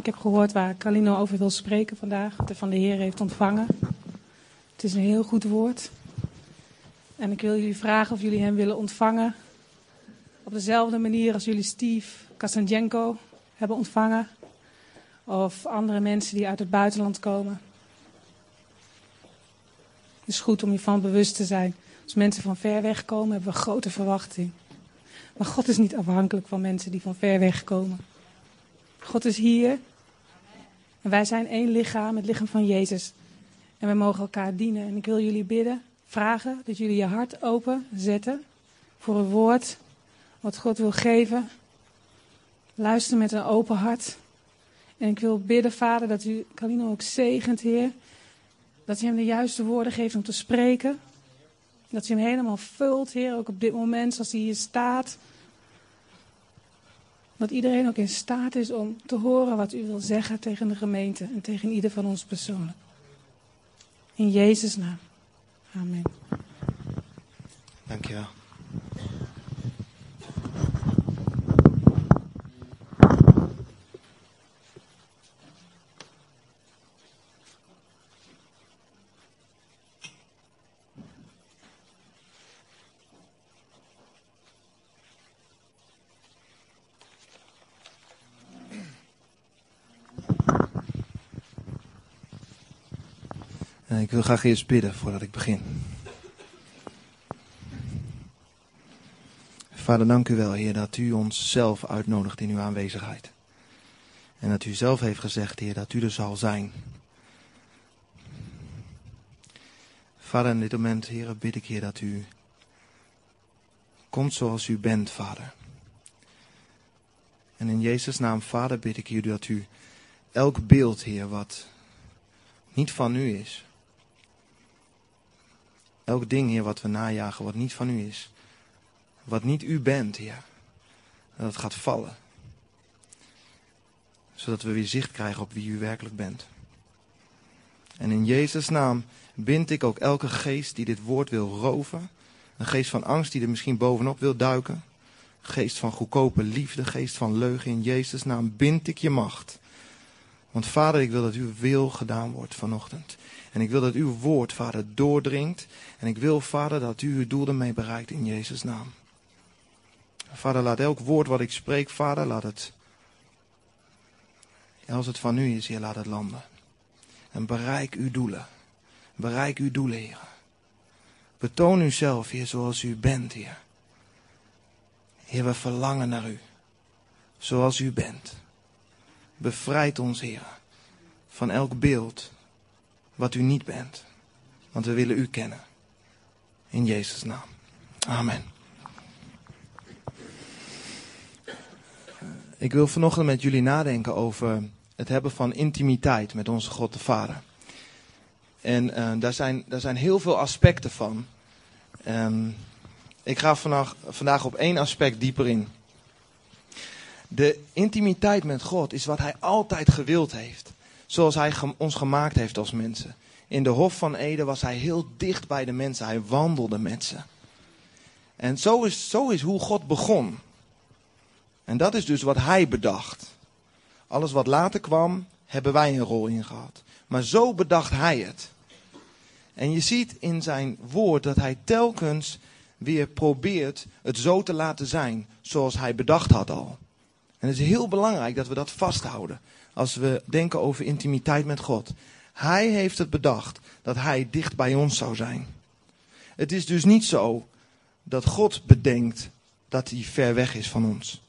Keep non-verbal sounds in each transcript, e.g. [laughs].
Ik heb gehoord waar Calino over wil spreken vandaag, wat hij van de Heer heeft ontvangen. Het is een heel goed woord. En ik wil jullie vragen of jullie hem willen ontvangen op dezelfde manier als jullie Steve Kasanjenko hebben ontvangen. Of andere mensen die uit het buitenland komen. Het is goed om je van bewust te zijn. Als mensen van ver weg komen, hebben we grote verwachting. Maar God is niet afhankelijk van mensen die van ver weg komen. God is hier. En wij zijn één lichaam, het lichaam van Jezus. En we mogen elkaar dienen. En ik wil jullie bidden, vragen dat jullie je hart open zetten voor een woord wat God wil geven. Luister met een open hart. En ik wil bidden, Vader, dat u Kalino ook zegent, Heer. Dat u hem de juiste woorden geeft om te spreken. Dat u hem helemaal vult, Heer, ook op dit moment zoals hij hier staat. Dat iedereen ook in staat is om te horen wat u wil zeggen tegen de gemeente en tegen ieder van ons persoonlijk. In Jezus' naam. Amen. Dankjewel. Ik wil graag eerst bidden voordat ik begin. Vader, dank u wel, Heer, dat u ons zelf uitnodigt in uw aanwezigheid. En dat u zelf heeft gezegd, Heer, dat u er zal zijn. Vader, in dit moment, Heer, bid ik, Heer, dat u komt zoals u bent, Vader. En in Jezus' naam, Vader, bid ik u dat u elk beeld, Heer, wat niet van u is, Elk ding, Heer, wat we najagen, wat niet van u is. Wat niet u bent, Heer. Dat gaat vallen. Zodat we weer zicht krijgen op wie u werkelijk bent. En in Jezus' naam bind ik ook elke geest die dit woord wil roven. Een geest van angst die er misschien bovenop wil duiken. Geest van goedkope liefde, geest van leugen. In Jezus' naam bind ik je macht. Want vader, ik wil dat uw wil gedaan wordt vanochtend. En ik wil dat uw woord, vader, doordringt. En ik wil, vader, dat u uw doel ermee bereikt in Jezus' naam. Vader, laat elk woord wat ik spreek, vader, laat het. Als het van u is, Heer, laat het landen. En bereik uw doelen. Bereik uw doelen, Heer. Betoon uzelf, Heer, zoals u bent, Heer. Heer, we verlangen naar u. Zoals u bent. Bevrijd ons, Heer, van elk beeld wat u niet bent. Want we willen u kennen. In Jezus' naam. Amen. Ik wil vanochtend met jullie nadenken over het hebben van intimiteit met onze God de Vader. En uh, daar, zijn, daar zijn heel veel aspecten van. Um, ik ga vandaag, vandaag op één aspect dieper in. De intimiteit met God is wat Hij altijd gewild heeft. Zoals Hij ons gemaakt heeft als mensen. In de Hof van Eden was Hij heel dicht bij de mensen. Hij wandelde met ze. En zo is, zo is hoe God begon. En dat is dus wat Hij bedacht. Alles wat later kwam, hebben wij een rol in gehad. Maar zo bedacht Hij het. En je ziet in zijn woord dat Hij telkens weer probeert het zo te laten zijn zoals Hij bedacht had al. En het is heel belangrijk dat we dat vasthouden als we denken over intimiteit met God. Hij heeft het bedacht dat Hij dicht bij ons zou zijn. Het is dus niet zo dat God bedenkt dat Hij ver weg is van ons.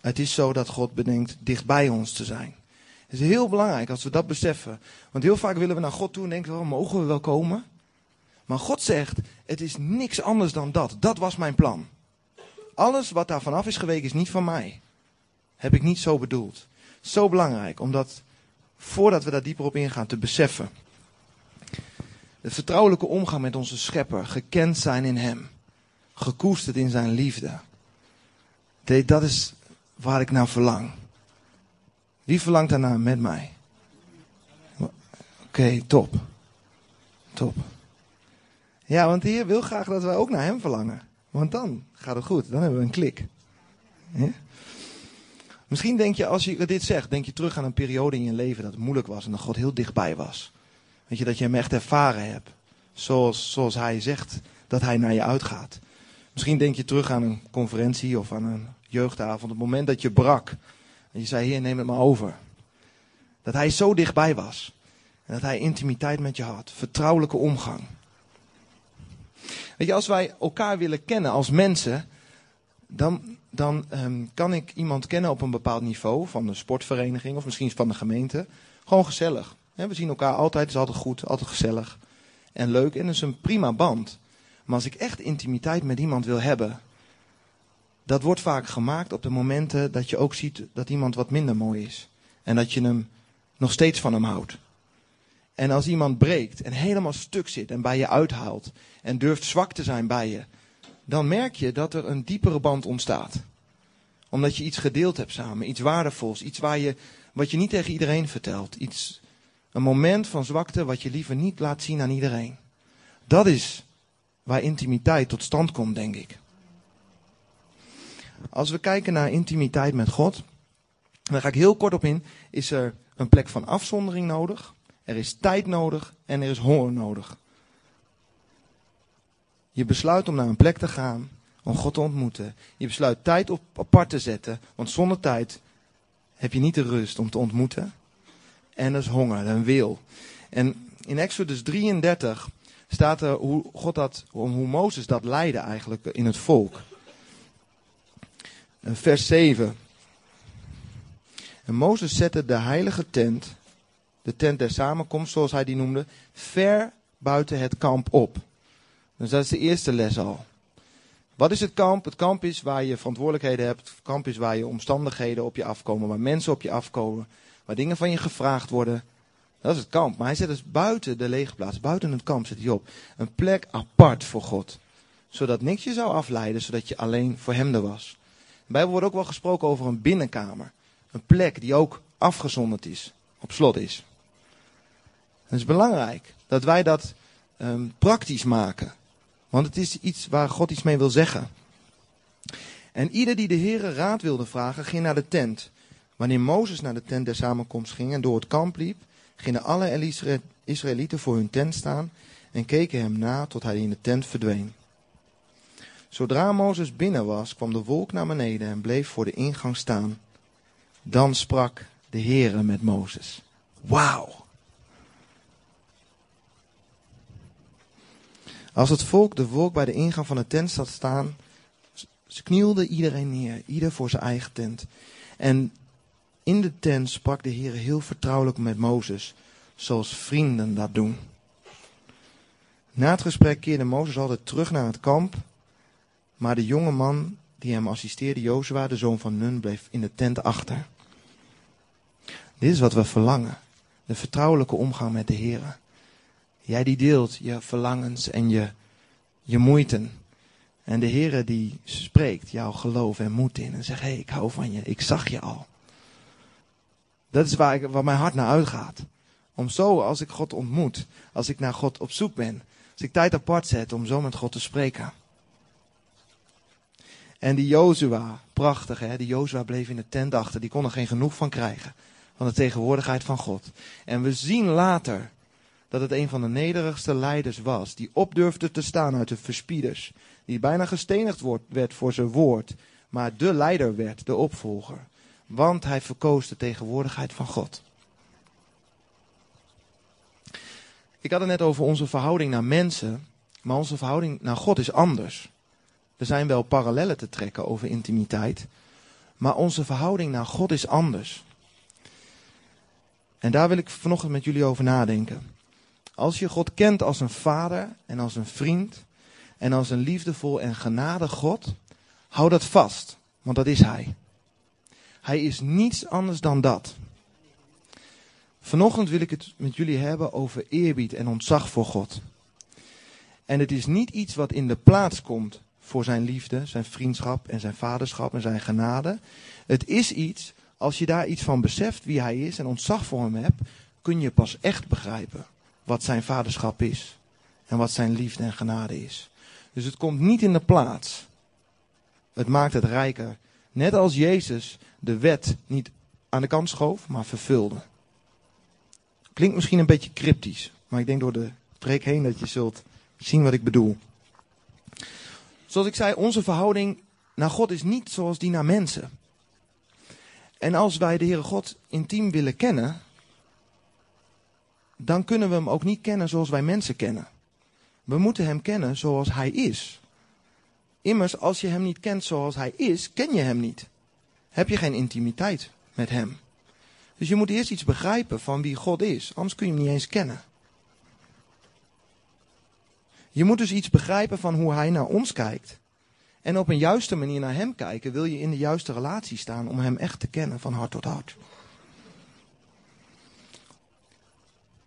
Het is zo dat God bedenkt dicht bij ons te zijn. Het is heel belangrijk als we dat beseffen. Want heel vaak willen we naar God toe en denken, we, mogen we wel komen? Maar God zegt, het is niks anders dan dat. Dat was mijn plan. Alles wat daar vanaf is geweken is niet van mij. Heb ik niet zo bedoeld. Zo belangrijk, omdat voordat we daar dieper op ingaan, te beseffen. Het vertrouwelijke omgang met onze schepper, gekend zijn in hem, gekoesterd in zijn liefde. Dat is waar ik naar verlang. Wie verlangt daarna met mij? Oké, top. Top. Ja, want de Heer wil graag dat wij ook naar Hem verlangen. Want dan gaat het goed. Dan hebben we een klik. Ja? Misschien denk je, als je dit zegt, denk je terug aan een periode in je leven dat het moeilijk was en dat God heel dichtbij was. Weet je, dat je hem echt ervaren hebt. Zoals, zoals hij zegt dat hij naar je uitgaat. Misschien denk je terug aan een conferentie of aan een jeugdavond. Het moment dat je brak. En je zei, heer, neem het maar over. Dat hij zo dichtbij was. En dat hij intimiteit met je had. Vertrouwelijke omgang. Weet je, als wij elkaar willen kennen als mensen, dan, dan ehm, kan ik iemand kennen op een bepaald niveau, van de sportvereniging of misschien van de gemeente. Gewoon gezellig. we zien elkaar altijd, het is altijd goed, altijd gezellig en leuk en het is een prima band. Maar als ik echt intimiteit met iemand wil hebben, dat wordt vaak gemaakt op de momenten dat je ook ziet dat iemand wat minder mooi is. En dat je hem nog steeds van hem houdt. En als iemand breekt en helemaal stuk zit en bij je uithaalt en durft zwak te zijn bij je, dan merk je dat er een diepere band ontstaat. Omdat je iets gedeeld hebt samen, iets waardevols, iets waar je, wat je niet tegen iedereen vertelt. Iets, een moment van zwakte wat je liever niet laat zien aan iedereen. Dat is waar intimiteit tot stand komt, denk ik. Als we kijken naar intimiteit met God, daar ga ik heel kort op in, is er een plek van afzondering nodig, er is tijd nodig en er is honger nodig. Je besluit om naar een plek te gaan om God te ontmoeten. Je besluit tijd op apart te zetten, want zonder tijd heb je niet de rust om te ontmoeten. En er is honger, een wil. En in Exodus 33 staat er hoe God dat, hoe Mozes dat leidde eigenlijk in het volk. Vers 7. En Mozes zette de heilige tent, de tent der samenkomst zoals hij die noemde, ver buiten het kamp op. Dus dat is de eerste les al. Wat is het kamp? Het kamp is waar je verantwoordelijkheden hebt. Het kamp is waar je omstandigheden op je afkomen, waar mensen op je afkomen, waar dingen van je gevraagd worden. Dat is het kamp. Maar hij zet dus buiten de lege plaats, buiten het kamp zet hij op. Een plek apart voor God. Zodat niks je zou afleiden, zodat je alleen voor hem er was. Bijbel wordt ook wel gesproken over een binnenkamer. Een plek die ook afgezonderd is, op slot is. Het is belangrijk dat wij dat um, praktisch maken. Want het is iets waar God iets mee wil zeggen. En ieder die de Heere raad wilde vragen, ging naar de tent. Wanneer Mozes naar de tent der samenkomst ging en door het kamp liep, gingen alle Israëlieten voor hun tent staan en keken hem na tot hij in de tent verdween. Zodra Mozes binnen was, kwam de wolk naar beneden en bleef voor de ingang staan. Dan sprak de Heere met Mozes. Wauw! Als het volk de wolk bij de ingang van de tent zat staan, knielde iedereen neer, ieder voor zijn eigen tent. En in de tent sprak de Heer heel vertrouwelijk met Mozes, zoals vrienden dat doen. Na het gesprek keerde Mozes altijd terug naar het kamp, maar de jonge man die hem assisteerde, Jozua, de zoon van Nun, bleef in de tent achter. Dit is wat we verlangen, de vertrouwelijke omgang met de Heer. Jij die deelt je verlangens en je, je moeite. En de Heere die spreekt jouw geloof en moed in. En zegt, hé, hey, ik hou van je. Ik zag je al. Dat is waar, ik, waar mijn hart naar uitgaat. Om zo, als ik God ontmoet, als ik naar God op zoek ben, als ik tijd apart zet om zo met God te spreken. En die Jozua, prachtig hè, die Jozua bleef in de tent achter, die kon er geen genoeg van krijgen. Van de tegenwoordigheid van God. En we zien later dat het een van de nederigste leiders was, die opdurfde te staan uit de verspieders, die bijna gestenigd werd voor zijn woord, maar de leider werd, de opvolger, want hij verkoos de tegenwoordigheid van God. Ik had het net over onze verhouding naar mensen, maar onze verhouding naar God is anders. Er zijn wel parallellen te trekken over intimiteit, maar onze verhouding naar God is anders. En daar wil ik vanochtend met jullie over nadenken. Als je God kent als een vader en als een vriend en als een liefdevol en genadig God, hou dat vast, want dat is Hij. Hij is niets anders dan dat. Vanochtend wil ik het met jullie hebben over eerbied en ontzag voor God. En het is niet iets wat in de plaats komt voor zijn liefde, zijn vriendschap en zijn vaderschap en zijn genade. Het is iets, als je daar iets van beseft wie hij is en ontzag voor hem hebt, kun je pas echt begrijpen wat zijn vaderschap is. En wat zijn liefde en genade is. Dus het komt niet in de plaats. Het maakt het rijker Net als Jezus de wet niet aan de kant schoof, maar vervulde. Klinkt misschien een beetje cryptisch, maar ik denk door de preek heen dat je zult zien wat ik bedoel. Zoals ik zei, onze verhouding naar God is niet zoals die naar mensen. En als wij de Heere God intiem willen kennen, dan kunnen we hem ook niet kennen zoals wij mensen kennen. We moeten hem kennen zoals hij is. Immers, als je hem niet kent zoals hij is, ken je hem niet. Heb je geen intimiteit met hem. Dus je moet eerst iets begrijpen van wie God is, anders kun je hem niet eens kennen. Je moet dus iets begrijpen van hoe hij naar ons kijkt. En op een juiste manier naar hem kijken, wil je in de juiste relatie staan om hem echt te kennen van hart tot hart.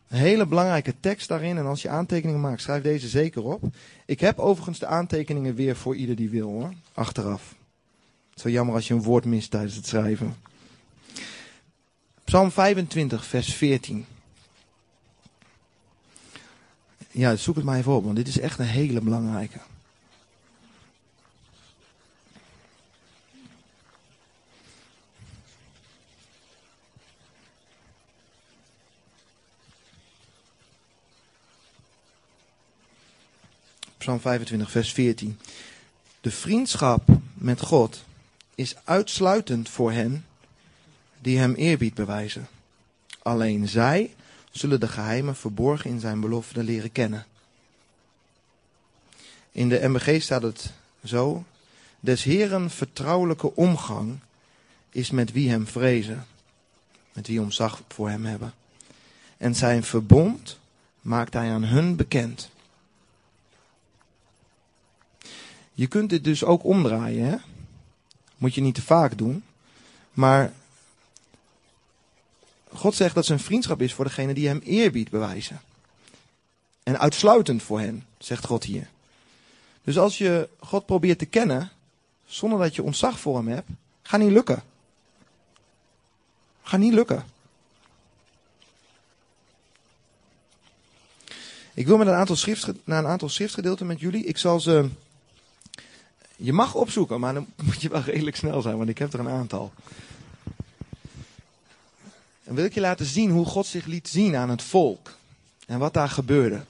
Hele belangrijke tekst daarin. En als je aantekeningen maakt, schrijf deze zeker op. Ik heb overigens de aantekeningen weer voor ieder die wil hoor. Achteraf. Het is jammer als je een woord mist tijdens het schrijven. Psalm 25, vers 14. Ja, zoek het maar even op, want dit is echt een hele belangrijke. Psalm 25, vers 14. De vriendschap met God is uitsluitend voor hen die hem eerbied bewijzen. Alleen zij zullen de geheimen verborgen in zijn belofte leren kennen. In de MBG staat het zo: Des Heren vertrouwelijke omgang is met wie hem vrezen, met wie omzag voor hem hebben. En zijn verbond maakt hij aan hun bekend. Je kunt dit dus ook omdraaien. Hè? Moet je niet te vaak doen. Maar God zegt dat zijn vriendschap is voor degene die hem eerbied bewijzen. En uitsluitend voor hen, zegt God hier. Dus als je God probeert te kennen, zonder dat je ontzag voor hem hebt, gaat niet lukken. Gaat niet lukken. Ik wil met een aantal naar een aantal schriftgedeelten met jullie. Ik zal ze je mag opzoeken, maar dan [laughs] moet je wel redelijk snel zijn, want ik heb er een aantal. En wil ik je laten zien hoe God zich liet zien aan het volk. En wat daar gebeurde.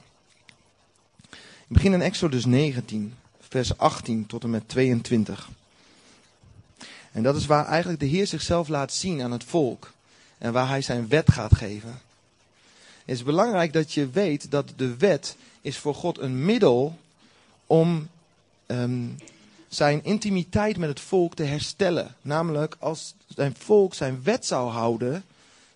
Ik begin in Exodus 19, vers 18 tot en met 22. En dat is waar eigenlijk de Heer zichzelf laat zien aan het volk. En waar hij zijn wet gaat geven. Het is belangrijk dat je weet dat de wet is voor God een middel om um, zijn intimiteit met het volk te herstellen. Namelijk, als zijn volk zijn wet zou houden,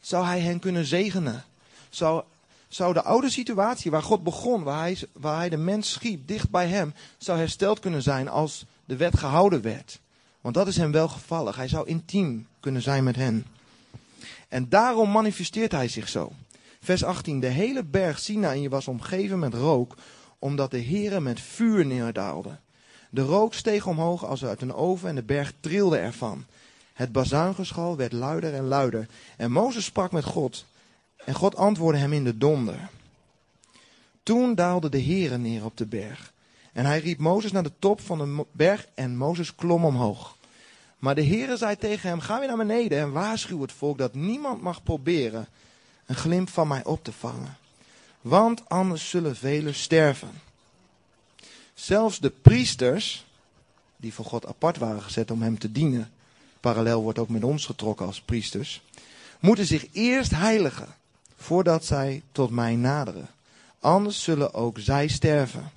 zou hij hen kunnen zegenen. Zou, zou de oude situatie waar God begon, waar hij, waar hij de mens schiep, dicht bij hem, zou hersteld kunnen zijn als de wet gehouden werd. Want dat is hem wel gevallig. Hij zou intiem kunnen zijn met hen. En daarom manifesteert hij zich zo. Vers 18. De hele berg Sinaï was omgeven met rook, omdat de Heere met vuur neerdaalde. De rook steeg omhoog als uit een oven en de berg trilde ervan. Het bazuingeschal werd luider en luider. En Mozes sprak met God. En God antwoordde hem in de donder. Toen daalde de Heere neer op de berg. En hij riep Mozes naar de top van de berg en Mozes klom omhoog. Maar de Heere zei tegen hem, ga weer naar beneden en waarschuw het volk dat niemand mag proberen een glimp van mij op te vangen. Want anders zullen velen sterven. Zelfs de priesters, die voor God apart waren gezet om hem te dienen, parallel wordt ook met ons getrokken als priesters, moeten zich eerst heiligen voordat zij tot mij naderen. Anders zullen ook zij sterven.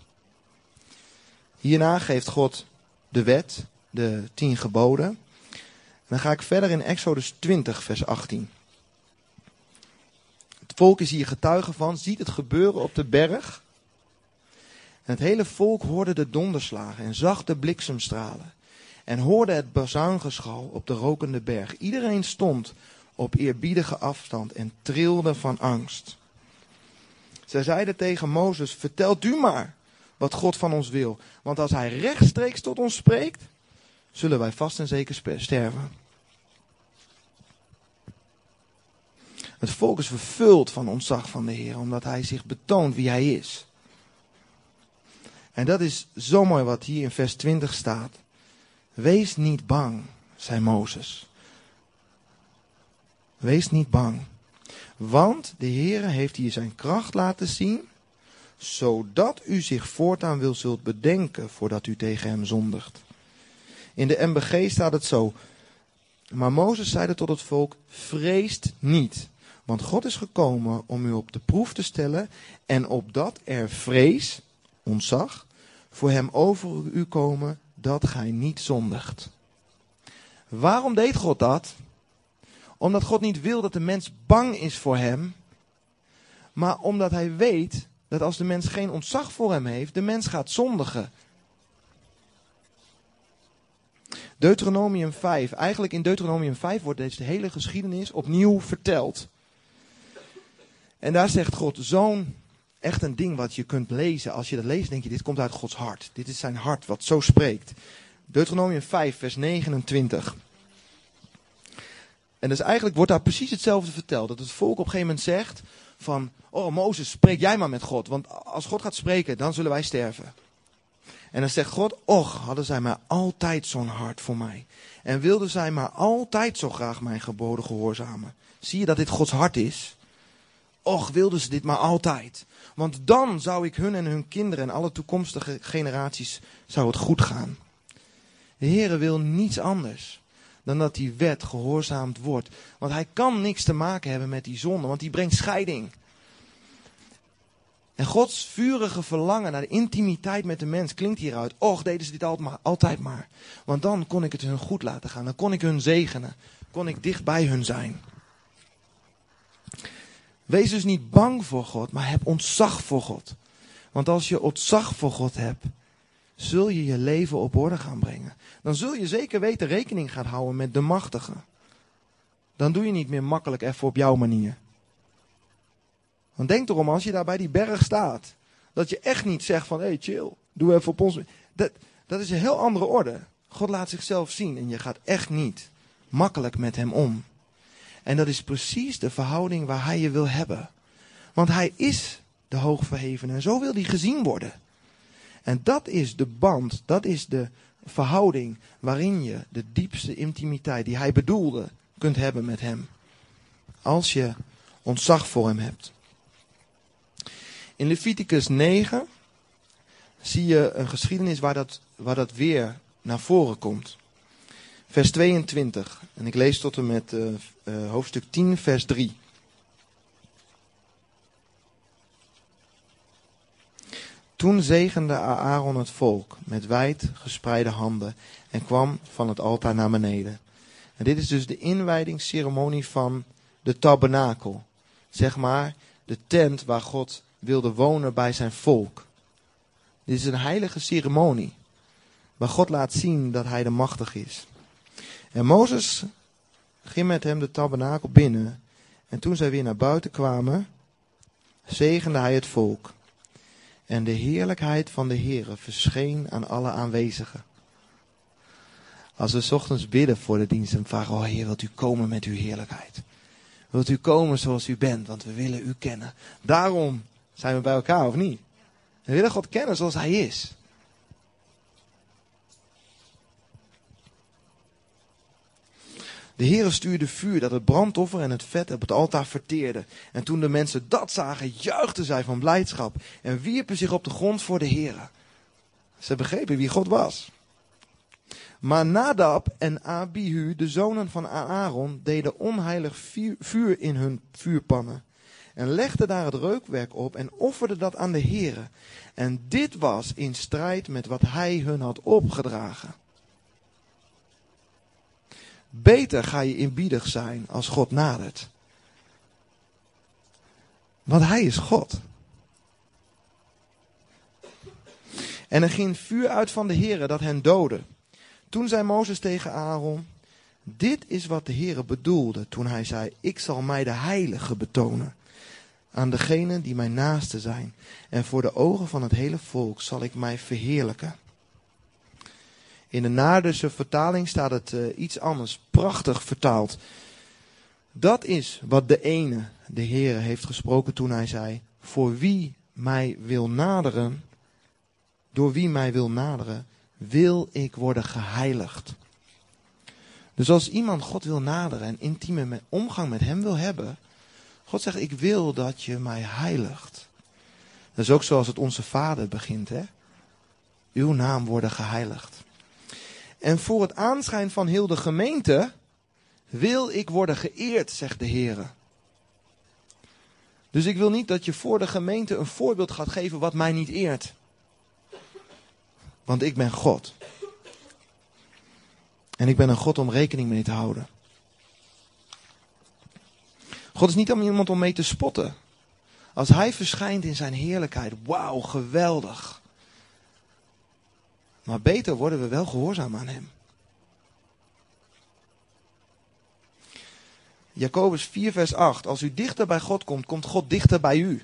Hierna geeft God de wet, de tien geboden. Dan ga ik verder in Exodus 20, vers 18. Het volk is hier getuige van, ziet het gebeuren op de berg. Het hele volk hoorde de donderslagen en zag de bliksemstralen. En hoorde het bazuingeschal op de rokende berg. Iedereen stond op eerbiedige afstand en trilde van angst. Zij zeiden tegen Mozes, vertelt u maar wat God van ons wil. Want als hij rechtstreeks tot ons spreekt, zullen wij vast en zeker sterven. Het volk is vervuld van ontzag van de Heer, omdat hij zich betoont wie hij is. En dat is zo mooi wat hier in vers 20 staat. Wees niet bang, zei Mozes. Wees niet bang. Want de Heere heeft hier zijn kracht laten zien, zodat u zich voortaan wil zult bedenken voordat u tegen hem zondigt. In de MBG staat het zo. Maar Mozes zeide tot het volk, vreest niet. Want God is gekomen om u op de proef te stellen en opdat er vrees, ontzag, voor hem over u komen dat gij niet zondigt. Waarom deed God dat? Omdat God niet wil dat de mens bang is voor hem, maar omdat hij weet dat als de mens geen ontzag voor hem heeft, de mens gaat zondigen. Deuteronomium 5. Eigenlijk in Deuteronomium 5 wordt deze hele geschiedenis opnieuw verteld. En daar zegt God, zo'n echt een ding wat je kunt lezen. Als je dat leest, denk je, dit komt uit Gods hart. Dit is zijn hart wat zo spreekt. Deuteronomium 5, vers 29. En dus eigenlijk wordt daar precies hetzelfde verteld. Dat het volk op een gegeven moment zegt van, oh Mozes, spreek jij maar met God. Want als God gaat spreken, dan zullen wij sterven. En dan zegt God, och, hadden zij maar altijd zo'n hart voor mij. En wilden zij maar altijd zo graag mijn geboden gehoorzamen. Zie je dat dit Gods hart is? Och, wilden ze dit maar altijd. Want dan zou ik hun en hun kinderen en alle toekomstige generaties zou het goed gaan. De Heere wil niets anders dan dat die wet gehoorzaamd wordt. Want hij kan niks te maken hebben met die zonde, want die brengt scheiding. En Gods vurige verlangen naar de intimiteit met de mens klinkt hieruit. Och, deden ze dit altijd maar, altijd maar. Want dan kon ik het hun goed laten gaan. Dan kon ik hun zegenen. Kon ik dicht bij hun zijn. Wees dus niet bang voor God, maar heb ontzag voor God. Want als je ontzag voor God hebt, zul je je leven op orde gaan brengen. Dan zul je zeker weten rekening gaan houden met de machtige. Dan doe je niet meer makkelijk even op jouw manier. Want denk erom, als je daar bij die berg staat, dat je echt niet zegt van, hé hey, chill, doe even op ons. Dat, dat is een heel andere orde. God laat zichzelf zien en je gaat echt niet makkelijk met hem om. En dat is precies de verhouding waar hij je wil hebben. Want hij is de hoogverheven en zo wil hij gezien worden. En dat is de band, dat is de verhouding waarin je de diepste intimiteit die hij bedoelde kunt hebben met hem. Als je ontzag voor hem hebt. In Leviticus 9 zie je een geschiedenis waar dat, waar dat weer naar voren komt. Vers 22. En ik lees tot en met uh, uh, hoofdstuk 10, vers 3. Toen zegende Aaron het volk met wijd gespreide handen en kwam van het altaar naar beneden. En dit is dus de inwijdingsceremonie van de tabernakel. Zeg maar de tent waar God wilde wonen bij zijn volk. Dit is een heilige ceremonie. Waar God laat zien dat hij de machtig is. En Mozes ging met hem de tabernakel binnen. En toen zij weer naar buiten kwamen, zegende hij het volk. En de heerlijkheid van de Heere verscheen aan alle aanwezigen. Als we ochtends bidden voor de dienst en vragen, oh Heer, wilt u komen met uw heerlijkheid? Wilt u komen zoals u bent, want we willen u kennen. Daarom zijn we bij elkaar, of niet? We willen God kennen zoals Hij is. De Heere stuurde vuur dat het brandoffer en het vet op het altaar verteerde. En toen de mensen dat zagen, juichten zij van blijdschap en wierpen zich op de grond voor de Heere. Ze begrepen wie God was. Maar Nadab en Abihu, de zonen van Aaron, deden onheilig vuur in hun vuurpannen. En legden daar het reukwerk op en offerden dat aan de Heere. En dit was in strijd met wat hij hun had opgedragen. Beter ga je inbiedig zijn als God nadert. Want hij is God. En er ging vuur uit van de Heere dat hen doodde. Toen zei Mozes tegen Aaron, dit is wat de Heere bedoelde toen hij zei, ik zal mij de heilige betonen aan degenen die mijn naaste zijn. En voor de ogen van het hele volk zal ik mij verheerlijken. In de Naardense vertaling staat het uh, iets anders, prachtig vertaald. Dat is wat de ene, de Heer, heeft gesproken toen hij zei: Voor wie mij wil naderen, door wie mij wil naderen, wil ik worden geheiligd. Dus als iemand God wil naderen en intieme omgang met hem wil hebben, God zegt, ik wil dat je mij heiligt. Dat is ook zoals het onze Vader begint, hè? Uw naam worden geheiligd. En voor het aanschijn van heel de gemeente wil ik worden geëerd, zegt de Heer. Dus ik wil niet dat je voor de gemeente een voorbeeld gaat geven wat mij niet eert. Want ik ben God. En ik ben een God om rekening mee te houden. God is niet om iemand om mee te spotten. Als hij verschijnt in zijn heerlijkheid, wauw, geweldig. Maar beter worden we wel gehoorzaam aan hem. Jacobus 4, vers 8. Als u dichter bij God komt, komt God dichter bij u.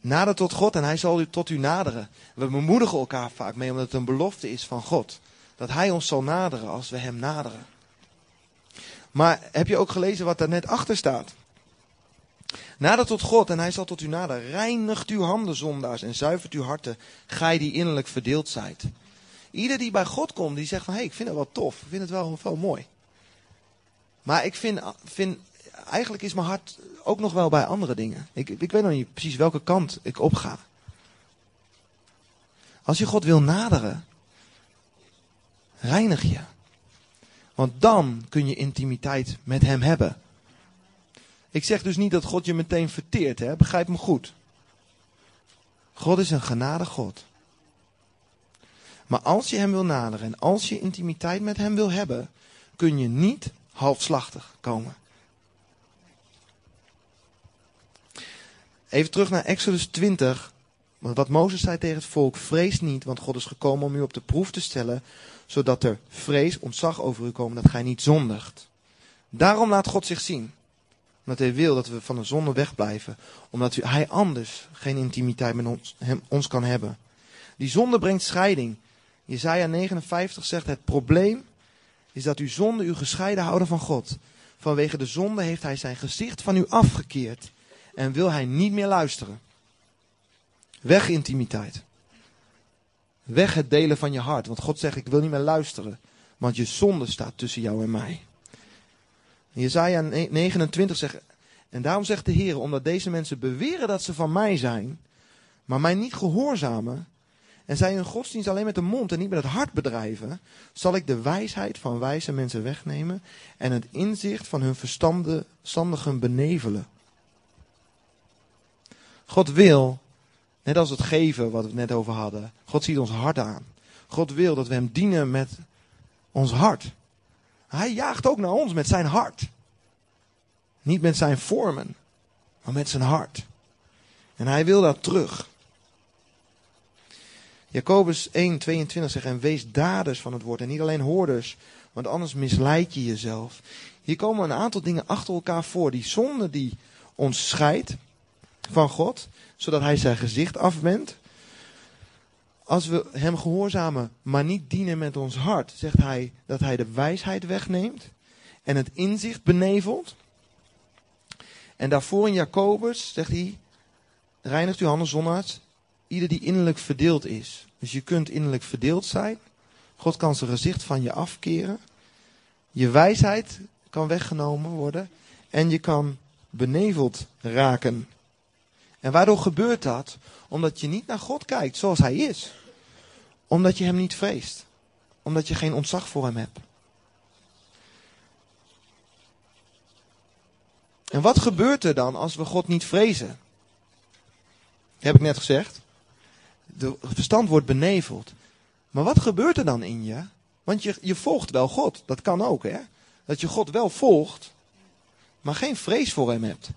Nader tot God en hij zal u tot u naderen. We bemoedigen elkaar vaak mee omdat het een belofte is van God. Dat hij ons zal naderen als we hem naderen. Maar heb je ook gelezen wat daar net achter staat? Nader tot God en hij zal tot u naderen. Reinigt uw handen, zondaars, en zuivert uw harten, gij die innerlijk verdeeld zijt. Ieder die bij God komt, die zegt van, hé, hey, ik vind het wel tof, ik vind het wel, wel mooi. Maar ik vind, vind, eigenlijk is mijn hart ook nog wel bij andere dingen. Ik, ik weet nog niet precies welke kant ik op ga. Als je God wil naderen, reinig je. Want dan kun je intimiteit met Hem hebben. Ik zeg dus niet dat God je meteen verteert, hè? begrijp me goed. God is een genade God. Maar als je Hem wil naderen en als je intimiteit met Hem wil hebben, kun je niet halfslachtig komen. Even terug naar Exodus 20. Wat Mozes zei tegen het volk: Vrees niet, want God is gekomen om u op de proef te stellen, zodat er vrees, ontzag over u komen, dat gij niet zondigt. Daarom laat God zich zien. Omdat hij wil dat we van de zonde wegblijven. Omdat hij anders geen intimiteit met ons, hem, ons kan hebben. Die zonde brengt scheiding. Jezaja 59 zegt: Het probleem is dat uw zonde u gescheiden houden van God. Vanwege de zonde heeft hij zijn gezicht van u afgekeerd en wil hij niet meer luisteren. Weg intimiteit. Weg het delen van je hart. Want God zegt, ik wil niet meer luisteren. Want je zonde staat tussen jou en mij. Jezaja 29 zegt, en daarom zegt de Heer, omdat deze mensen beweren dat ze van mij zijn, maar mij niet gehoorzamen, en zij hun godsdienst alleen met de mond en niet met het hart bedrijven, zal ik de wijsheid van wijze mensen wegnemen en het inzicht van hun verstandigen benevelen. God wil, net als het geven wat we net over hadden, God ziet ons hart aan. God wil dat we Hem dienen met ons hart. Hij jaagt ook naar ons met zijn hart. Niet met zijn vormen, maar met zijn hart. En hij wil dat terug. Jacobus 1, 22 zegt, en wees daders van het woord en niet alleen hoorders, want anders misleid je jezelf. Hier komen een aantal dingen achter elkaar voor. Die zonde die ons scheidt van God, zodat hij zijn gezicht afwendt. Als we hem gehoorzamen, maar niet dienen met ons hart, zegt hij dat hij de wijsheid wegneemt en het inzicht benevelt. En daarvoor in Jacobus zegt hij, reinigt uw handen zondaars, ieder die innerlijk verdeeld is. Dus je kunt innerlijk verdeeld zijn. God kan zijn gezicht van je afkeren. Je wijsheid kan weggenomen worden. En je kan beneveld raken. En waardoor gebeurt dat? Omdat je niet naar God kijkt zoals Hij is. Omdat je Hem niet vreest. Omdat je geen ontzag voor Hem hebt. En wat gebeurt er dan als we God niet vrezen? heb ik net gezegd de verstand wordt beneveld. Maar wat gebeurt er dan in je? Want je, je volgt wel God. Dat kan ook, hè? Dat je God wel volgt, maar geen vrees voor hem hebt.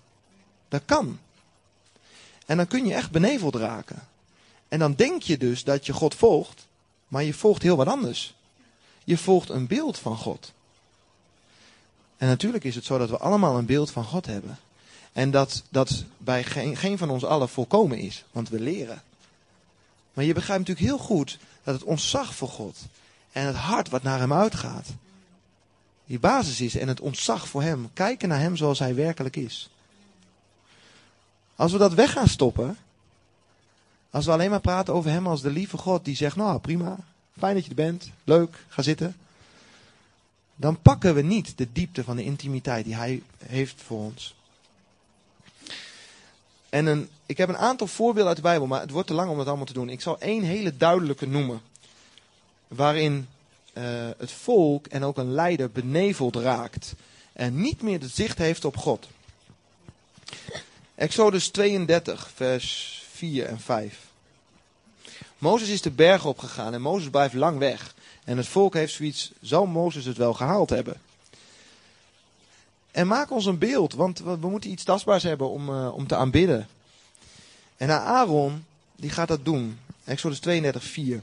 Dat kan. En dan kun je echt beneveld raken. En dan denk je dus dat je God volgt, maar je volgt heel wat anders. Je volgt een beeld van God. En natuurlijk is het zo dat we allemaal een beeld van God hebben. En dat dat bij geen, geen van ons allen volkomen is, want we leren. Maar je begrijpt natuurlijk heel goed dat het ontzag voor God en het hart wat naar hem uitgaat, die basis is en het ontzag voor hem, kijken naar hem zoals hij werkelijk is. Als we dat weg gaan stoppen, als we alleen maar praten over hem als de lieve God die zegt, nou prima, fijn dat je er bent, leuk, ga zitten. Dan pakken we niet de diepte van de intimiteit die hij heeft voor ons. En een, ik heb een aantal voorbeelden uit de Bijbel, maar het wordt te lang om dat allemaal te doen. Ik zal één hele duidelijke noemen. Waarin uh, het volk en ook een leider beneveld raakt. En niet meer de zicht heeft op God. Exodus 32, vers 4 en 5. Mozes is de berg opgegaan en Mozes blijft lang weg. En het volk heeft zoiets, zou Mozes het wel gehaald hebben? En maak ons een beeld, want we moeten iets tastbaars hebben om, uh, om te aanbidden. En Aaron, die gaat dat doen. Exodus 32, 4.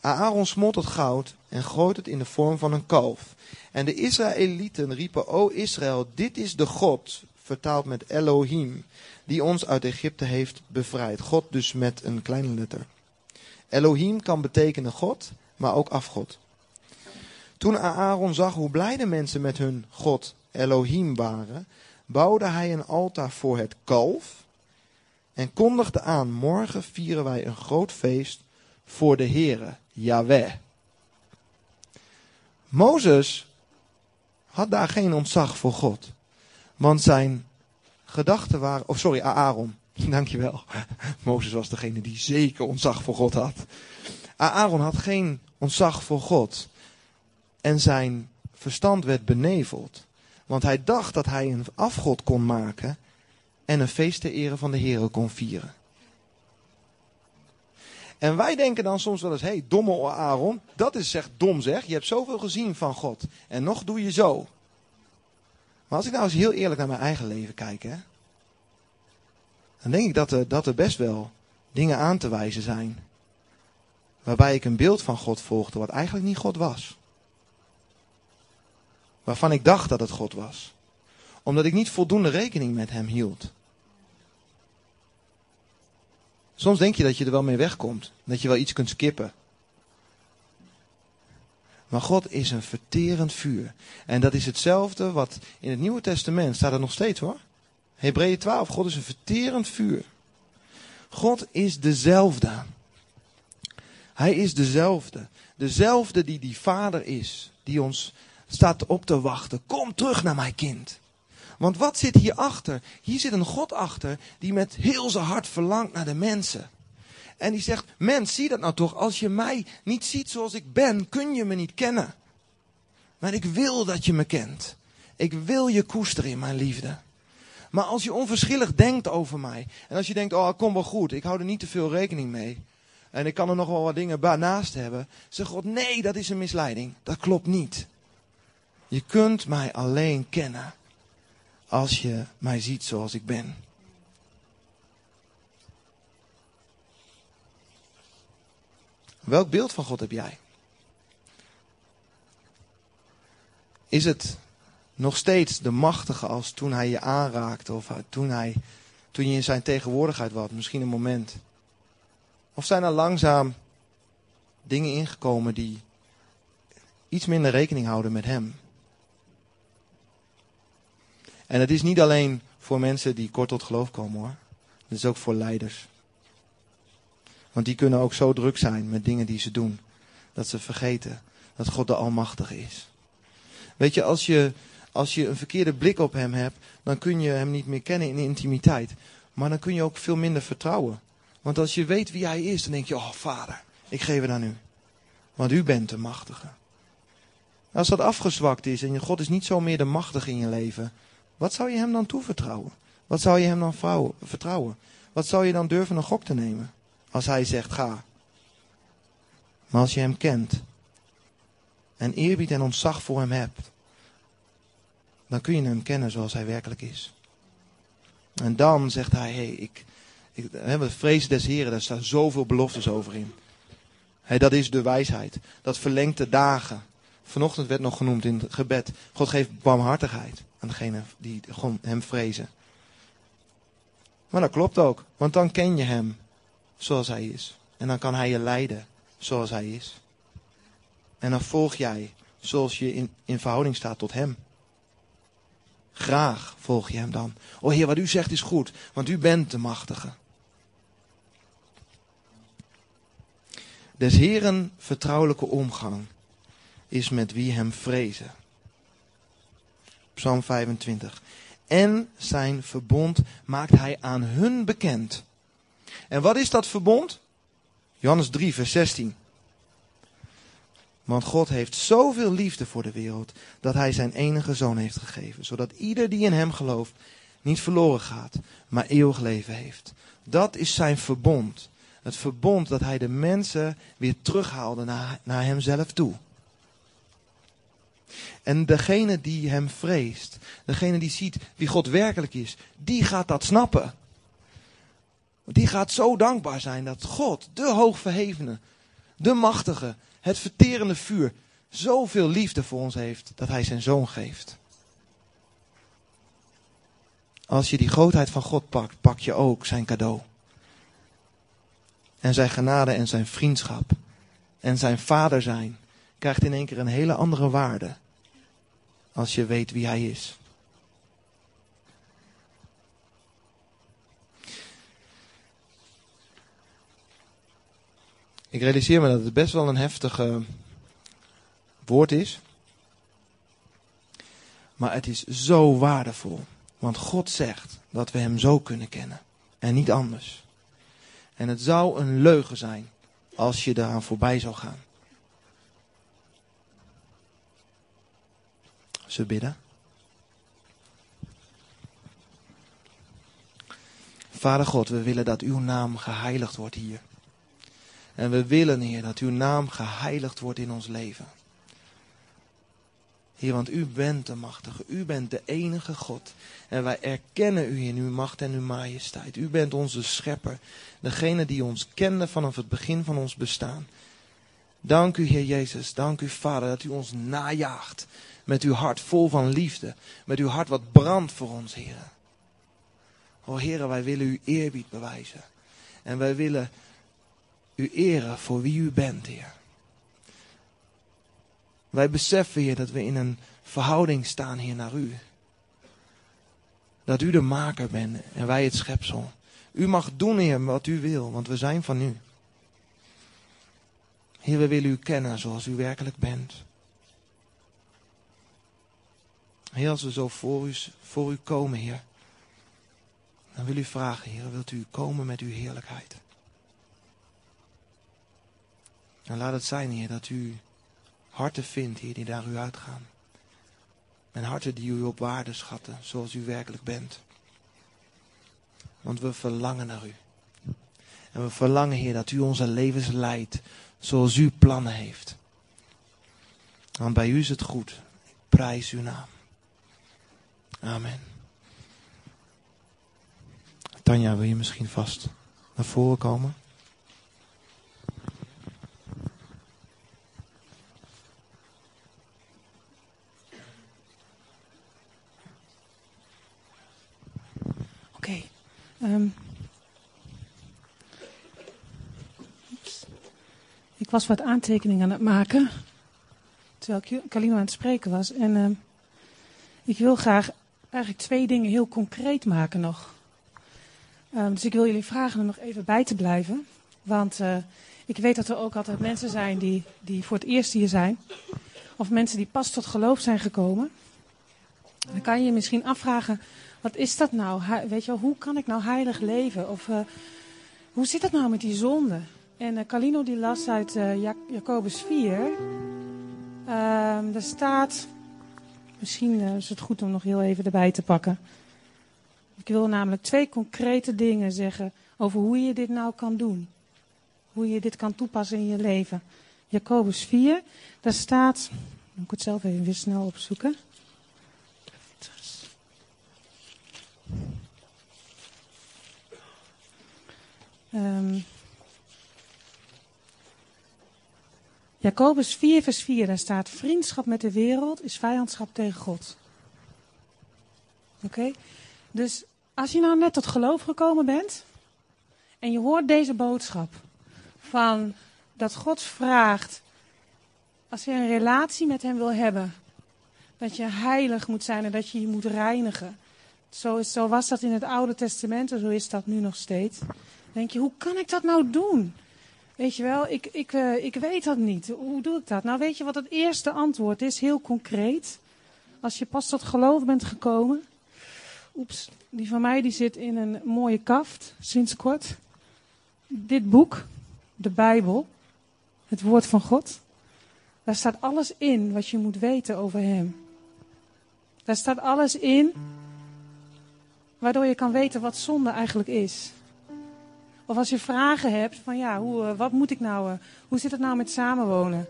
Aaron smolt het goud en gooit het in de vorm van een kalf. En de Israëlieten riepen, O Israël, dit is de God, vertaald met Elohim, die ons uit Egypte heeft bevrijd. God dus met een kleine letter. Elohim kan betekenen God, maar ook afgod. Toen Aaron zag hoe blij de mensen met hun God Elohim waren, bouwde hij een altaar voor het kalf en kondigde aan, morgen vieren wij een groot feest voor de Heere, Yahweh. Mozes had daar geen ontzag voor God. Want zijn gedachten waren, of sorry, Aaron, [laughs] dankjewel. Mozes was degene die zeker ontzag voor God had. Aaron had geen ontzag voor God. En zijn verstand werd beneveld. Want hij dacht dat hij een afgod kon maken en een feest ter ere van de Heer kon vieren. En wij denken dan soms wel eens, hé, hey, domme Aaron, dat is zeg dom zeg. Je hebt zoveel gezien van God. En nog doe je zo. Maar als ik nou eens heel eerlijk naar mijn eigen leven kijk, hè, dan denk ik dat dat er best wel dingen aan te wijzen zijn. Waarbij ik een beeld van God volgde wat eigenlijk niet God was. Waarvan ik dacht dat het God was. Omdat ik niet voldoende rekening met hem hield. Soms denk je dat je er wel mee wegkomt. Dat je wel iets kunt skippen. Maar God is een verterend vuur. En dat is hetzelfde wat in het Nieuwe Testament staat er nog steeds hoor. Hebreeën 12, God is een verterend vuur. God is dezelfde. Hij is dezelfde. Dezelfde die die vader is. Die ons staat op te wachten. Kom terug naar mijn kind. Want wat zit hierachter? Hier zit een God achter die met heel zijn hart verlangt naar de mensen. En die zegt, mens, zie dat nou toch, als je mij niet ziet zoals ik ben, kun je me niet kennen. Maar ik wil dat je me kent. Ik wil je koesteren in mijn liefde. Maar als je onverschillig denkt over mij, en als je denkt, oh, kom wel goed, ik hou er niet te veel rekening mee. En ik kan er nog wel wat dingen naast hebben. Zeg God, nee, dat is een misleiding. Dat klopt niet. Je kunt mij alleen kennen als je mij ziet zoals ik ben. Welk beeld van God heb jij? Is het nog steeds de machtige als toen hij je aanraakte of toen, hij, toen je in zijn tegenwoordigheid was, misschien een moment? Of zijn er langzaam dingen ingekomen die iets minder rekening houden met hem? En het is niet alleen voor mensen die kort tot geloof komen hoor. Het is ook voor leiders. Want die kunnen ook zo druk zijn met dingen die ze doen. Dat ze vergeten dat God de Almachtige is. Weet je, als je, als je een verkeerde blik op hem hebt, dan kun je hem niet meer kennen in intimiteit. Maar dan kun je ook veel minder vertrouwen. Want als je weet wie hij is, dan denk je, oh vader, ik geef het aan u. Want u bent de machtige. Als dat afgezwakt is en God is niet zo meer de machtige in je leven, wat zou je hem dan toevertrouwen? Wat zou je hem dan vertrouwen? Wat zou je dan durven een gok te nemen? Als hij zegt ga. Maar als je hem kent en eerbied en ontzag voor hem hebt, dan kun je hem kennen zoals hij werkelijk is. En dan zegt hij, hey, ik, ik, we vrezen des Heren, daar staan zoveel beloftes over in. Hey, dat is de wijsheid. Dat verlengt de dagen. Vanochtend werd nog genoemd in het gebed. God geeft barmhartigheid aan degene die hem vrezen. Maar dat klopt ook, want dan ken je hem zoals hij is. En dan kan hij je leiden zoals hij is. En dan volg jij zoals je in, in verhouding staat tot hem. Graag volg je hem dan. O Heer, wat u zegt is goed, want u bent de machtige. Des Heren vertrouwelijke omgang is met wie hem vrezen. Psalm 25. En zijn verbond maakt hij aan hun bekend. En wat is dat verbond? Johannes 3, vers 16. Want God heeft zoveel liefde voor de wereld dat hij zijn enige zoon heeft gegeven, zodat ieder die in hem gelooft niet verloren gaat, maar eeuwig leven heeft. Dat is zijn verbond. Het verbond dat hij de mensen weer terughaalde naar, naar hemzelf toe. En degene die hem vreest, degene die ziet wie God werkelijk is, die gaat dat snappen. Die gaat zo dankbaar zijn dat God, de hoogverhevene, de machtige, het verterende vuur, zoveel liefde voor ons heeft dat hij zijn zoon geeft. Als je die grootheid van God pakt, pak je ook zijn cadeau. En zijn genade en zijn vriendschap en zijn vader zijn krijgt in één keer een hele andere waarde als je weet wie hij is. Ik realiseer me dat het best wel een heftige woord is. Maar het is zo waardevol. Want God zegt dat we Hem zo kunnen kennen. En niet anders. En het zou een leugen zijn als je eraan voorbij zou gaan. Ze bidden. Vader God, we willen dat uw naam geheiligd wordt hier. En we willen, Heer, dat uw naam geheiligd wordt in ons leven. Heer, want u bent de machtige, u bent de enige God. En wij erkennen u in uw macht en uw majesteit. U bent onze schepper, degene die ons kende vanaf het begin van ons bestaan. Dank u, Heer Jezus, dank u, Vader, dat u ons najaagt met uw hart vol van liefde, met uw hart wat brandt voor ons, Heer. O Heer, wij willen u eerbied bewijzen. En wij willen u eren voor wie u bent, Heer. Wij beseffen, Heer, dat we in een verhouding staan, Heer, naar u. Dat u de maker bent en wij het schepsel. U mag doen, Heer, wat u wil, want we zijn van u. Heer, we willen u kennen zoals u werkelijk bent. Heer, als we zo voor u, voor u komen, Heer, dan wil u vragen, Heer, wilt u komen met uw heerlijkheid? En laat het zijn, Heer, dat u harten vindt, Heer, die naar u uitgaan. En harten die u op waarde schatten, zoals u werkelijk bent. Want we verlangen naar u. En we verlangen, Heer, dat u onze levens leidt zoals u plannen heeft. Want bij u is het goed. Ik prijs uw naam. Amen. Tanja, wil je misschien vast naar voren komen? Oké. Ehm. Ik was wat aantekeningen aan het maken. Terwijl Kalino aan het spreken was. En ehm, ik wil graag eigenlijk twee dingen heel concreet maken nog. Ehm, dus ik wil jullie vragen om nog even bij te blijven. Want eh, ik weet dat er ook altijd mensen zijn die, die voor het eerst hier zijn. Of mensen die pas tot geloof zijn gekomen. Dan kan je je misschien afvragen, wat is dat nou? Weet je wel, hoe kan ik nou heilig leven? Of eh, hoe zit dat nou met die zonde? En eh Calino die las uit Ja- Jacobus 4. Ehm daar staat, misschien is het goed om nog heel even erbij te pakken. Ik wil namelijk twee concrete dingen zeggen over hoe je dit nou kan doen. Hoe je dit kan toepassen in je leven. Jacobus 4, daar staat, moet ik het zelf even weer snel opzoeken. Ehm Jacobus 4, vers 4, daar staat: Vriendschap met de wereld is vijandschap tegen God. Oké? Dus als je nou net tot geloof gekomen bent en je hoort deze boodschap van dat God vraagt, als je een relatie met Hem wil hebben, dat je heilig moet zijn en dat je je moet reinigen. Zo, is, zo was dat in het Oude Testament en zo is dat nu nog steeds. Denk je, hoe kan ik dat nou doen? Weet je wel, ik, ik, uh, ik weet dat niet. Hoe doe ik dat? Nou, weet je wat het eerste antwoord is? Heel concreet. Als je pas tot geloof bent gekomen. Oeps, die van mij die zit in een mooie kaft, sinds kort. Dit boek, de Bijbel, het woord van God. Daar staat alles in wat je moet weten over Hem. Daar staat alles in waardoor je kan weten wat zonde eigenlijk is. Of als je vragen hebt van ja, hoe, eh, wat moet ik nou, eh, hoe zit het nou met samenwonen?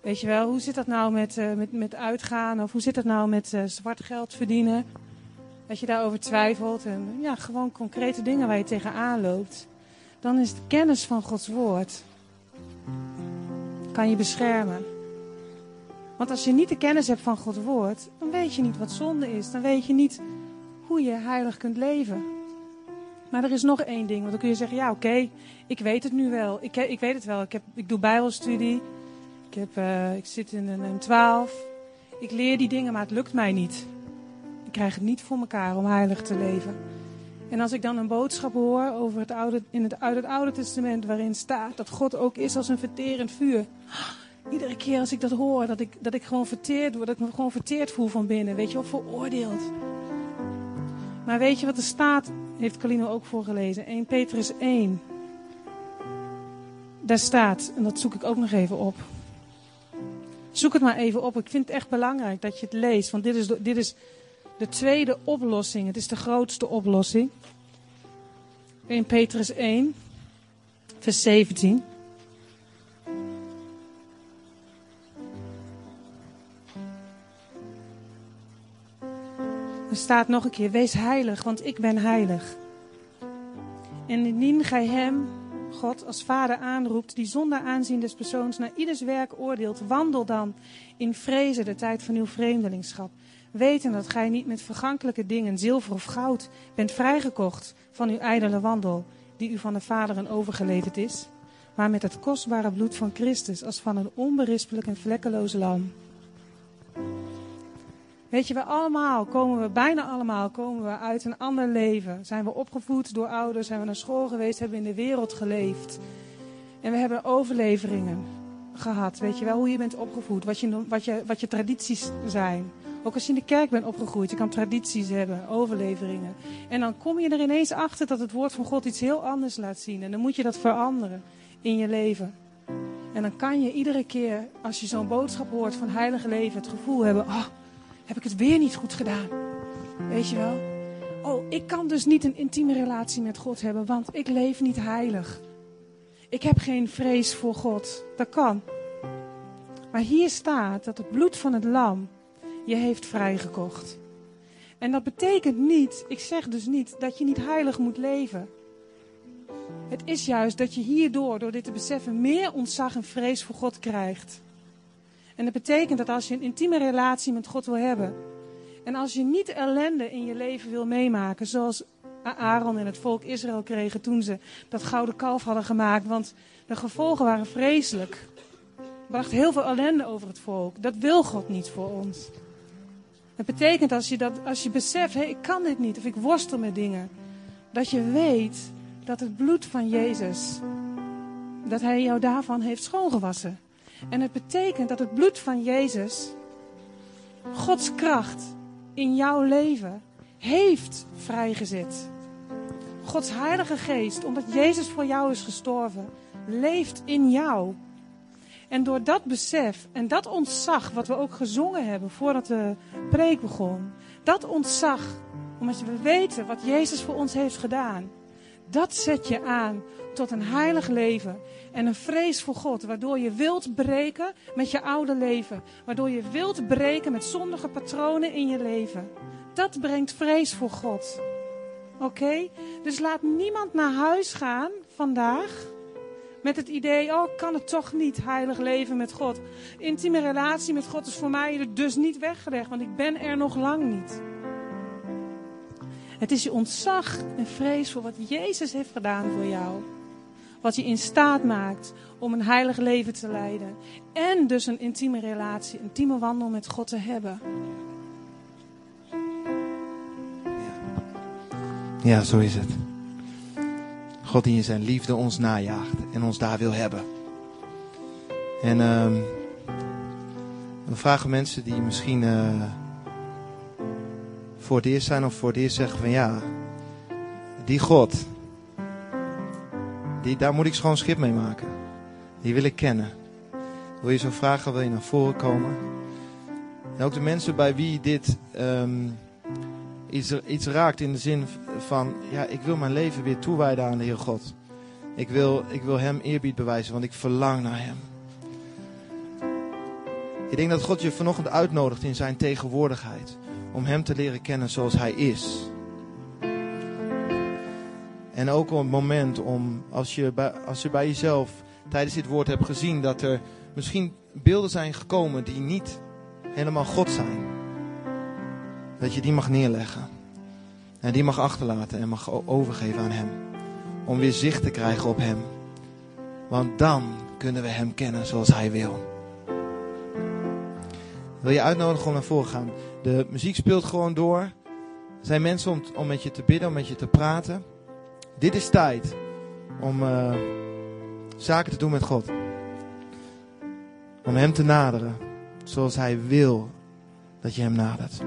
Weet je wel, hoe zit dat nou met, uh, met, met uitgaan? Of hoe zit het nou met zwart geld verdienen? Dat je daarover twijfelt. En ja, gewoon concrete dingen waar je tegenaan loopt. Dan is de kennis van Gods woord. Kan je beschermen. Want als je niet de kennis hebt van Gods woord, dan weet je niet wat zonde is. Dan weet je niet hoe je heilig kunt leven. Maar er is nog één ding. Want dan kun je zeggen, ja oké, ik weet het nu wel. Ik, ik weet het wel. Ik, heb, ik doe bijbelstudie. Ik, heb, uh, ik zit in een, een 12. Ik leer die dingen, maar het lukt mij niet. Ik krijg het niet voor elkaar om heilig te leven. En als ik dan een boodschap hoor over het oude, in het, uit het Oude Testament waarin staat dat God ook is als een verterend vuur. Iedere keer als ik dat hoor, dat ik, dat ik gewoon verteerd word, dat ik me gewoon verteerd voel van binnen. Weet je wel, veroordeeld. Maar weet je wat er staat, heeft Kalino ook voorgelezen, 1 Petrus 1. Daar staat, en dat zoek ik ook nog even op. Zoek het maar even op. Ik vind het echt belangrijk dat je het leest. Want dit is, de, dit is de tweede oplossing. Het is de grootste oplossing. 1 Petrus 1, vers 17. Er staat nog een keer: Wees heilig, want ik ben heilig. En indien gij hem, God, als vader aanroept, die zonder aanzien des persoons naar ieders werk oordeelt, wandel dan in vrezen de tijd van uw vreemdelingschap. Weten dat gij niet met vergankelijke dingen, zilver of goud, bent vrijgekocht van uw ijdele wandel, die u van de vaderen overgeleverd is, maar met het kostbare bloed van Christus, als van een onberispelijk en vlekkeloos lam. Weet je, we allemaal komen we, bijna allemaal, komen we uit een ander leven. Zijn we opgevoed door ouders, zijn we naar school geweest, hebben we in de wereld geleefd. En we hebben overleveringen gehad. Weet je wel, hoe je bent opgevoed, wat je, wat je, wat je tradities zijn. Ook als je in de kerk bent opgegroeid, je kan tradities hebben, overleveringen. En dan kom je er ineens achter dat het woord van God iets heel anders laat zien. En dan moet je dat veranderen in je leven. En dan kan je iedere keer, als je zo'n boodschap hoort van heilige leven, het gevoel hebben: oh, heb ik het weer niet goed gedaan? Weet je wel? Oh, ik kan dus niet een intieme relatie met God hebben, want ik leef niet heilig. Ik heb geen vrees voor God. Dat kan. Maar hier staat dat het bloed van het lam je heeft vrijgekocht. En dat betekent niet, ik zeg dus niet, dat je niet heilig moet leven. Het is juist dat je hierdoor, door dit te beseffen, meer ontzag en vrees voor God krijgt. En dat betekent dat als je een intieme relatie met God wil hebben. En als je niet ellende in je leven wil meemaken, zoals Aaron en het volk Israël kregen toen ze dat gouden kalf hadden gemaakt. Want de gevolgen waren vreselijk. Bracht heel veel ellende over het volk. Dat wil God niet voor ons. Het betekent als je, dat, als je beseft, hé, ik kan dit niet of ik worstel met dingen. Dat je weet dat het bloed van Jezus, dat Hij jou daarvan heeft schoongewassen. En het betekent dat het bloed van Jezus, Gods kracht in jouw leven, heeft vrijgezet. Gods Heilige Geest, omdat Jezus voor jou is gestorven, leeft in jou. En door dat besef en dat ontzag, wat we ook gezongen hebben voordat de preek begon, dat ontzag, omdat we weten wat Jezus voor ons heeft gedaan, dat zet je aan tot een heilig leven en een vrees voor God, waardoor je wilt breken met je oude leven, waardoor je wilt breken met zondige patronen in je leven. Dat brengt vrees voor God. Oké? Dus laat niemand naar huis gaan vandaag met het idee, oh, kan het toch niet heilig leven met God. Intieme relatie met God is voor mij dus niet weggelegd, want ik ben er nog lang niet. Het is je ontzag en vrees voor wat Jezus heeft gedaan voor jou. Wat je in staat maakt om een heilig leven te leiden. En dus een intieme relatie, een intieme wandel met God te hebben. Ja, zo is het. God die in zijn liefde ons najaagt en ons daar wil hebben. En ehm, we vragen mensen die misschien eh, voor het zijn of voor het zeggen van ja, die God, die, daar moet ik schoon schip mee maken. Die wil ik kennen. Wil je zo vragen, wil je naar voren komen? En ook de mensen bij wie dit ehm, iets, iets raakt in de zin van, ja, ik wil mijn leven weer toewijden aan de Heer God. Ik wil, ik wil Hem eerbied bewijzen, want ik verlang naar Hem. Ik denk dat God je vanochtend uitnodigt in Zijn tegenwoordigheid. Om Hem te leren kennen zoals Hij is. En ook het moment om, als je, bij, als je bij jezelf tijdens dit woord hebt gezien dat er misschien beelden zijn gekomen die niet helemaal God zijn. Dat je die mag neerleggen. En die mag achterlaten en mag overgeven aan Hem. Om weer zicht te krijgen op Hem. Want dan kunnen we Hem kennen zoals Hij wil. Wil je uitnodigen om naar voren te gaan? De muziek speelt gewoon door. Er zijn mensen om, om met je te bidden, om met je te praten. Dit is tijd om uh, zaken te doen met God. Om Hem te naderen zoals Hij wil dat je Hem nadert.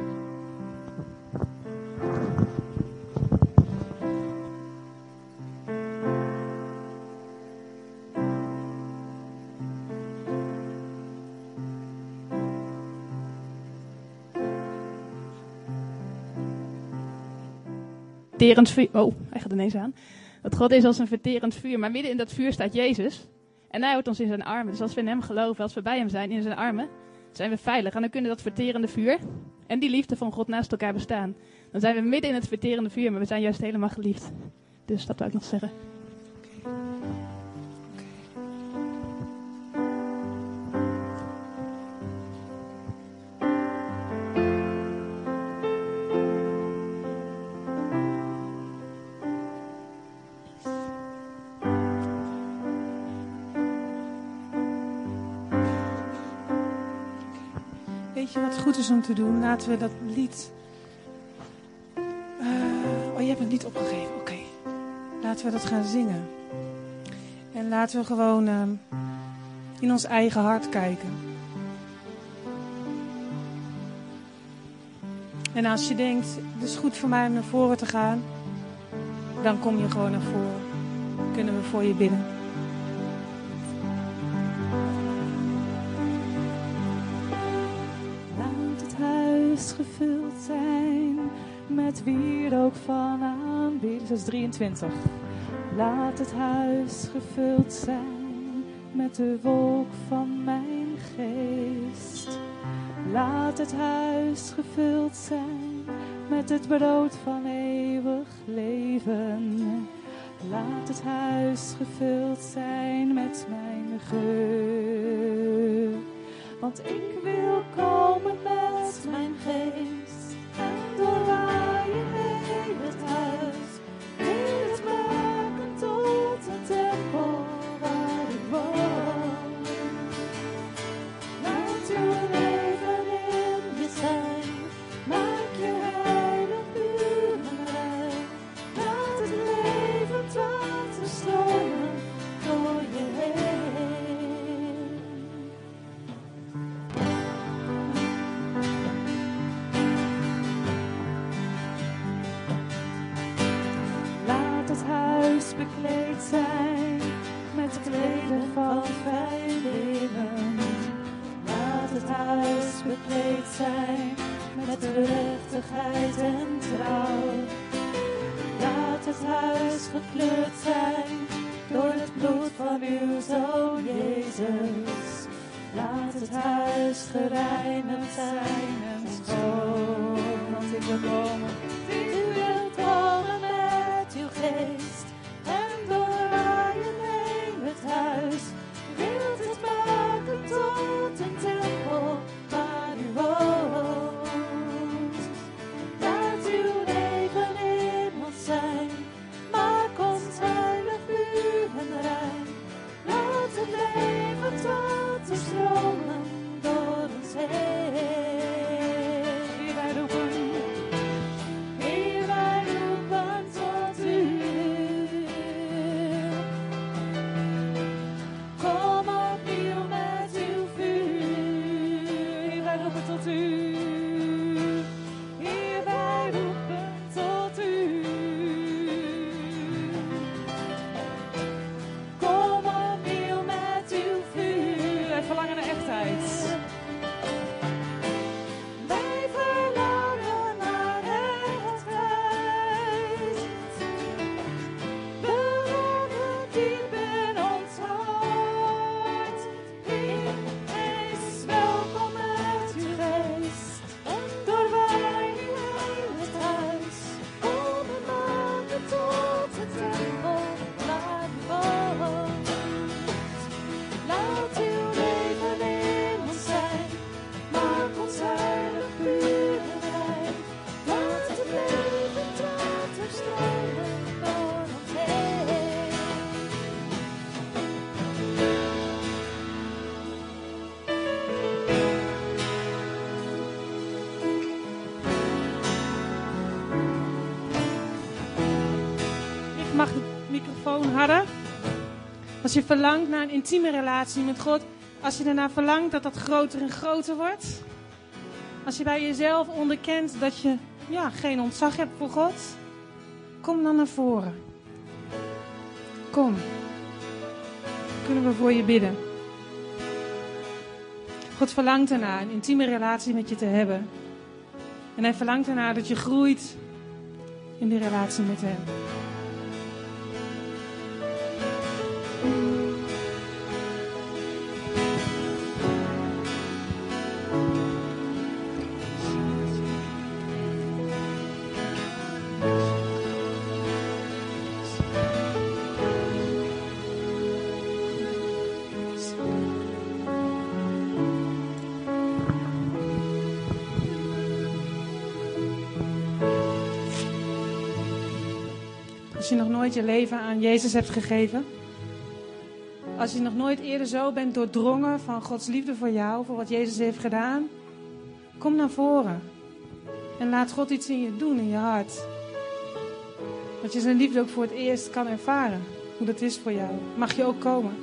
Verterend vuur. Oh, hij gaat ineens aan. Dat God is als een verterend vuur. Maar midden in dat vuur staat Jezus. En hij houdt ons in zijn armen. Dus als we in hem geloven, als we bij hem zijn in zijn armen, zijn we veilig. En dan kunnen dat verterende vuur en die liefde van God naast elkaar bestaan. Dan zijn we midden in het verterende vuur, maar we zijn juist helemaal geliefd. Dus dat wil ik nog zeggen. Goed is om te doen, laten we dat lied. Uh, oh, je hebt het lied opgegeven. Oké. Laten we dat gaan zingen. En laten we gewoon uh, in ons eigen hart kijken. En als je denkt, het is goed voor mij om naar voren te gaan, dan kom je gewoon naar voren. Kunnen we voor je bidden. Gevuld zijn met wierook van aanbidding. Dat is 23. Laat het huis gevuld zijn met de wolk van mijn geest. Laat het huis gevuld zijn met het brood van eeuwig leven. Laat het huis gevuld zijn met mijn geur. Want ik wil komen Hochzeit. Harder. Als je verlangt naar een intieme relatie met God, als je ernaar verlangt dat dat groter en groter wordt, als je bij jezelf onderkent dat je ja, geen ontzag hebt voor God, kom dan naar voren. Kom. Kunnen we voor je bidden? God verlangt ernaar een intieme relatie met je te hebben. En hij verlangt ernaar dat je groeit in die relatie met hem. Als je nog nooit je leven aan Jezus hebt gegeven. Als je nog nooit eerder zo bent doordrongen van Gods liefde voor jou, voor wat Jezus heeft gedaan. Kom naar voren. En laat God iets in je doen, in je hart. Dat je zijn liefde ook voor het eerst kan ervaren. Hoe dat is voor jou. Mag je ook komen.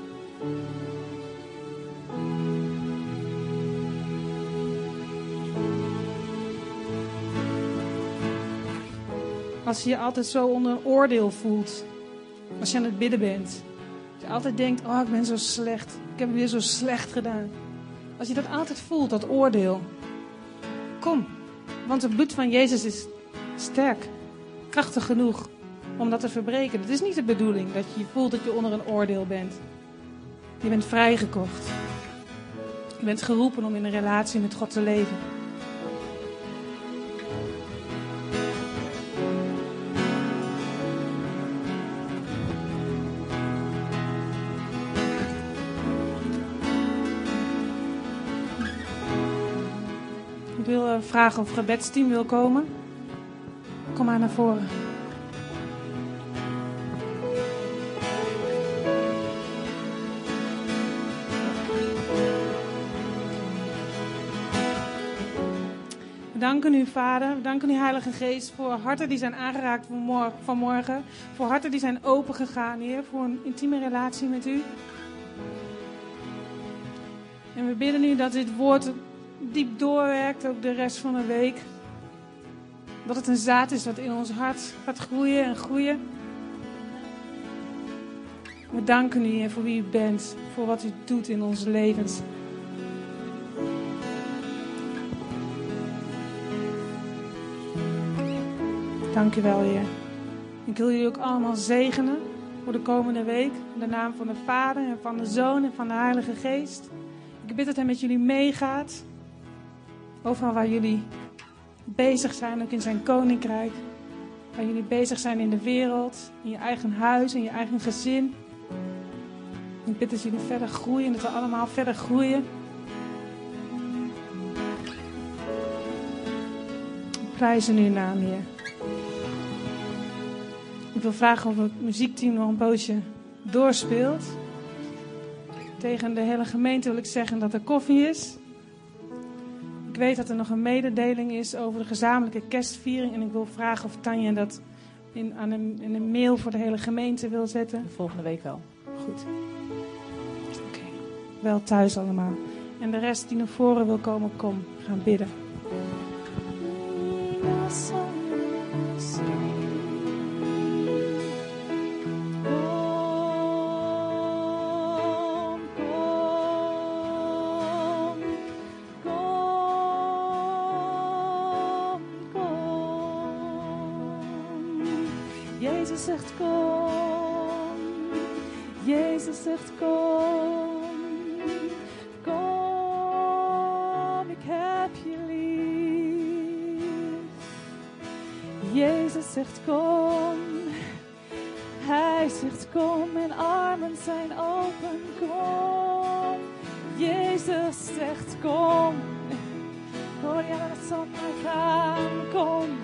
Als je je altijd zo onder een oordeel voelt. Als je aan het bidden bent. Als je altijd denkt, oh ik ben zo slecht. Ik heb het weer zo slecht gedaan. Als je dat altijd voelt, dat oordeel. Kom. Want het bloed van Jezus is sterk. Krachtig genoeg om dat te verbreken. Het is niet de bedoeling dat je voelt dat je onder een oordeel bent. Je bent vrijgekocht. Je bent geroepen om in een relatie met God te leven. Vragen of gebedsteam wil komen. Kom maar naar voren. We danken u, Vader. We danken u, Heilige Geest, voor harten die zijn aangeraakt vanmor- vanmorgen. Voor harten die zijn opengegaan, Heer. Voor een intieme relatie met u. En we bidden u dat dit woord diep doorwerkt, ook de rest van de week. Dat het een zaad is dat in ons hart gaat groeien en groeien. We danken u, Heer, voor wie u bent. Voor wat u doet in onze levens. Dank u wel, Heer. Ik wil jullie ook allemaal zegenen voor de komende week. In de naam van de Vader en van de Zoon en van de Heilige Geest. Ik bid dat hij met jullie meegaat. Overal waar jullie bezig zijn, ook in zijn koninkrijk. Waar jullie bezig zijn in de wereld, in je eigen huis, in je eigen gezin. Ik bid dat jullie verder groeien, dat we allemaal verder groeien. In uw naam, Heer. Ik wil vragen of het muziekteam nog een poosje doorspeelt. Tegen de hele gemeente wil ik zeggen dat er koffie is. Ik weet dat er nog een mededeling is over de gezamenlijke kerstviering. En ik wil vragen of Tanja dat in, aan een, in een mail voor de hele gemeente wil zetten. Volgende week wel. Goed. Oké. Wel thuis allemaal. En de rest die naar voren wil komen, kom. We gaan bidden. Jezus zegt kom. Jezus zegt kom. Kom, ik heb je lief. Jezus zegt kom. Hij zegt kom, mijn armen zijn open. Kom. Jezus zegt kom. Hoor je gaan. Kom.